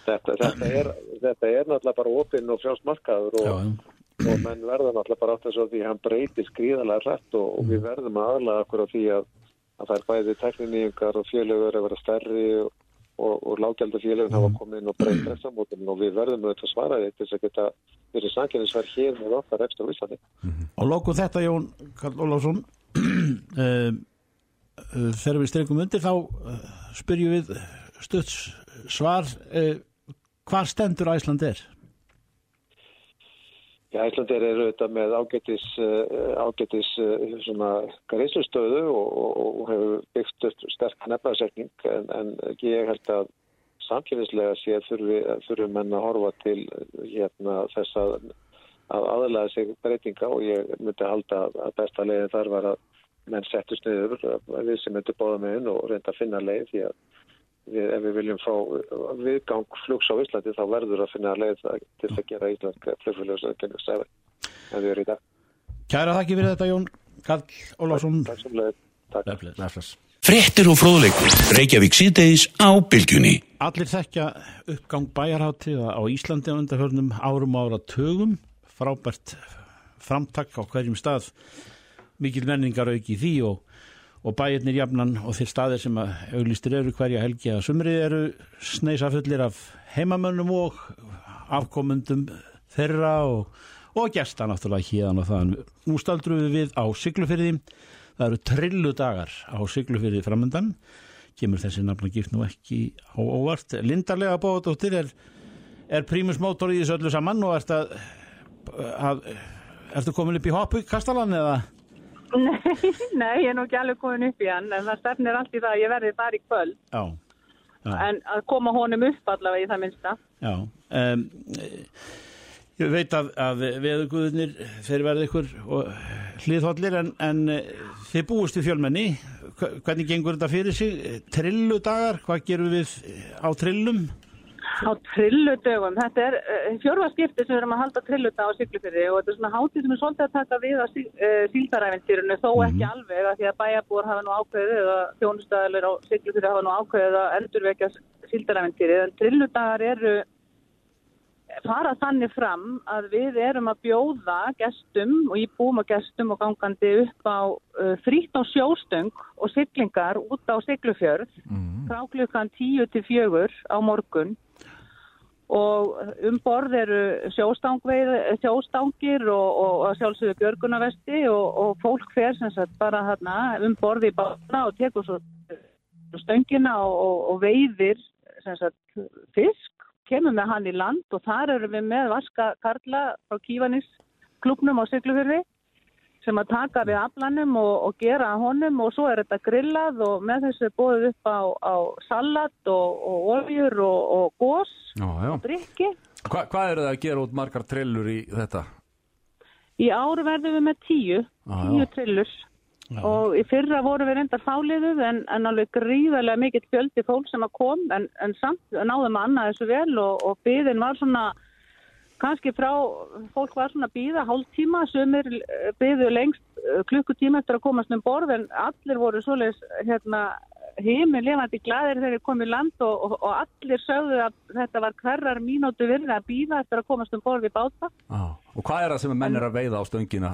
þetta, þetta, er, þetta er náttúrulega bara opinn og frjálsmarkaður og, og menn verða náttúrulega bara átt að því að hann breytir skrýðalega hrætt og, og við verðum aðalega okkur á því að, að það er bæði tekniníungar og fjölugur að vera stærri og, og lágjaldafélugin hafa komið inn og breytt þessamótum og við verðum auðvitað að svara þetta þess að geta verið sanginnisverð hér með okkar ekstra vísandi. Og lóku þetta Jón Karl Ólafsson *clears throat* þegar við streikum undir þá spyrjum við stuðs svar hvað stendur Æsland er? Já, Æslandir eru auðvitað með ágætis, ágætis svona greiðslustöðu og, og, og hefur byggt upp sterk nefnaðsetning en, en ég held að samkynnislega sé þurfi menn að horfa til hérna, þess að, að aðlæða sig breytinga og ég myndi halda að besta leiðin þar var að menn settust niður við sem myndi bóða með inn og reynda að finna leið því að við, ef við viljum fá viðgang flugs á Íslandi þá verður að finna leið til að gera Ísland flugfélagsöðinni stæði en við erum í dag. Kæra þakki fyrir þetta Jón Karl Ólafsson. Takk sem leið. Takk. Frettir og fróðleikur, Reykjavík síðdeis á bylgjunni. Allir þekkja uppgang bæjarháttíða á Íslandi á undarförnum árum ára tögum, frábært framtak á hverjum stað mikil menningar auki því og, og bæirnir jafnan og þeir staðir sem að auglistir eru hverja helgi að sumrið eru sneisafullir af heimamönnum og afkomundum þeirra og, og gesta náttúrulega híðan og þann. Nú staldrum við við á Siglufyrði, það eru trillu dagar á Siglufyrði framöndan, kemur þessi nafna gift nú ekki á óvart. Lindarlega bóðdóttir er, er prímusmótor í þessu öllu saman og ert að, að ertu komin upp í hoppu kastalan eða? *laughs* Nei, nei, ég er nú ekki alveg komin upp í hann en það stefnir allt í það að ég verði þar í kvöld Já, já, en að koma honum upp allavega í það minnsta já. Um, ég veit að, að veðuguðinir þeir verði ykkur hliðhóllir en, en eh, þið búist við fjölmenni. Hvernig gengur þetta fyrir sig? Trilludagar, hvað gerum við á trillum? Á trilludögum, þetta er uh, fjórða skipti sem við erum að halda trilludag á Siglufyrði og þetta er svona hátíð sem er svolítið að taka við á sí, uh, síldaræfintýrunu þó ekki alveg að því að bæjarbúar hafa nú ákveðið eða þjónustæðalir á Siglufyrði hafa nú ákveðið að endurvekja síldaræfintýri en trilludagar eru fara þannig fram að við erum að bjóða gestum og íbúum og gestum og gangandi upp á uh, frýtt á sjóstöng og siglingar út á Siglufjörð frá klukkan 10 til 4 á morgun. Og um borð eru sjóstangir og, og, og sjálfsögðu björgunavesti og, og fólk fer sem sagt bara hérna um borði í bána og tekur svo stöngina og, veiðir sem sagt fisk, kemur með hann í land og þar eru við með Vaska Karla frá Kívanis klubnum á Siglufjörði sem að taka við aflanum og, og gera honum og svo er þetta grillað og með þessu er bóðið upp á, á salat og, og oljur og, og gós Já, já. og drikki. Hva, hvað eru það að gera út margar trillur í þetta? Í ári verðum við með tíu, Já, tíu trillur og í fyrra voru við reyndar fáliðuð en, en alveg gríðarlega mikill fjöldi fólk sem að kom en, en samt náðum að annað þessu vel og, og byðin var svona kannski frá, fólk var svona að býða hálftíma, sumir byðu lengst eh, klukkutíma eftir að komast um borð en allir voru svoleiðis hérna heiminn lefandi glæðir þegar þeir komið land og, og, og allir sögðu að þetta var hverjar mínútu virði að býða eftir að komast um borð við báta. Já. Og hvað er það sem er að veiða á stöngina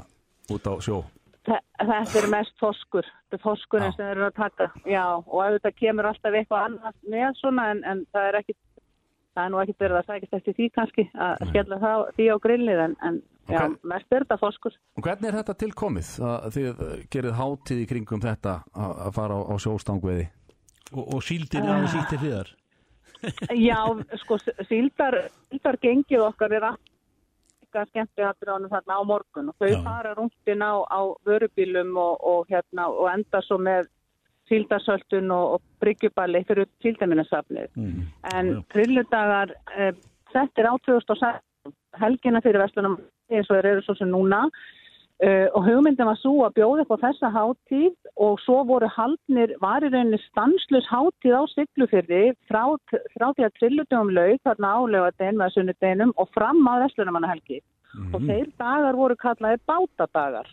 út á sjó? Þe- Þetta er mest foskur, þetta er foskurinn Já. sem þeir eru að taka, já, og auðvitað kemur alltaf eitthvað annað með svona en, en það er ekki, það er nú ekki verið að sækist eftir því kannski að skella það, því á grillið en, en já, Ok. mest er þetta foskur. Og hvernig er þetta tilkomið? Að þið gerið hátíð í kringum þetta að að fara á, á sjóstangveiði? Og, og síldin er aðeins ítti hliðar. *laughs* Já, sko, síldar, síldar gengið okkar er aftur ánum þarna á morgun og þau Já. fara rúndin á, á vörubílum og, og, hérna, og enda svo með síldarsöltun og, og bryggjuballi fyrir síldaminnarsafnið. Mm. En Já. trilludagar, eh, þetta er á 2006 helgina fyrir vestlunum eins og þeir eru svo sem núna uh, og hugmyndin var svo að bjóða upp á þessa hátíð og svo voru haldnir, var í rauninni stanslus hátíð á Siglufyrði frá, frá því að trilludöfum laug þarna álögadegin með sunnudeginum og fram á vestlunumannahelgi og þeir dagar voru kallaði bátadagar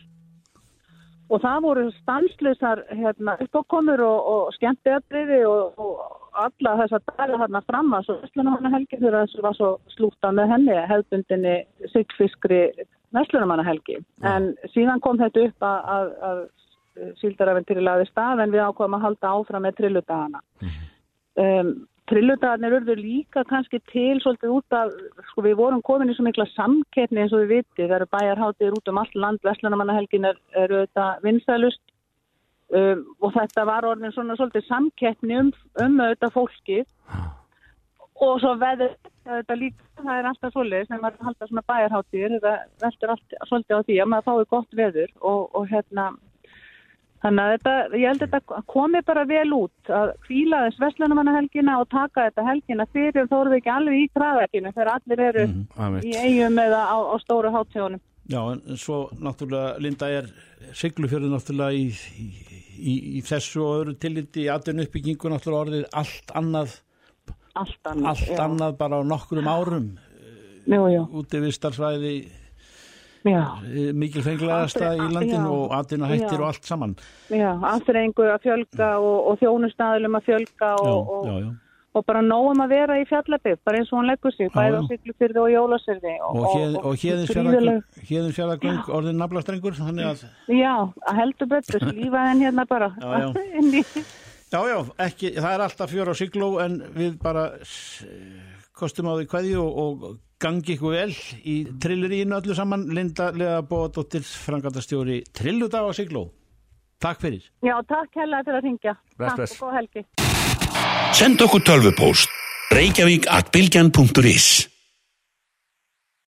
og það voru stanslusar hérna, uppákomur og, og skemmtiðatriði og, og alla þessa dagar hérna fram að svo Vestlunumannahelgi þegar þessu var svo slúta með henni hefðbundinni sigfiskri Vestlunumannahelgi en síðan kom þetta upp að, að, að síldarafentýri laði stað en við ákvæmum að halda áfram með trilludagana. Um, Trilludagarnir urðu líka kannski til svolítið út af, sko við vorum komin í svo mikla samkeppni eins og við viti, það eru bæjarháttir út um allt land, Vestlunamannahelgin er, er þetta vinsælust. Um, og þetta var orðin svona svolítið samkeppni um, um þetta fólki og svo veður þetta líka, það er alltaf svolítið sem maður halda svona bæjarháttir, þetta veldur allt svolítið á því að maður fái gott veður og, og hérna Þannig að þetta, ég held að þetta komi bara vel út að kvíla þess Vestlunumannahelgina og taka þetta helgina fyrir þó eru við ekki alveg í kraðakinu þegar allir eru einmitt. í eigum eða á, á stóru hátjónum. Já, en svo náttúrulega, Linda, er Siglufjörður náttúrulega í, í, í, í þessu og öðru tilliti í atvinnu uppbyggingu náttúrulega orðið allt annað, Allt annað. allt annað bara á nokkrum árum Jú, jú, úti við starfsvæði já, mikil fenglegasta í landinu já. og atvinnu hættir Já. og allt saman. já, aðþrengu að fjölga og, og þjónustæðilum að fjölga Já, og, og, já, já. og bara nógum að vera í fjallabið, bara eins og hann leggur sig, Já, já. Siglufyrði og Jólasyrði. Og, hérðin fjallagöng orðin naflastrengur, Já, heldur betur, *laughs* lífaðin hérna bara. Já, já. *laughs* Já, já, ekki, það er alltaf fjör á sigló en við bara kostum á því kveðju og, og gangi ykkur vel í trillerínu öllu saman Linda Lega Bóðdóttir, frangatastjóri Trilludag á sigló. Takk fyrir. Já, takk hella fyrir að ringja. Bless, Takk bless. og góð helgi. Send okkur tölvupóst Reykjavík at bilgjan.is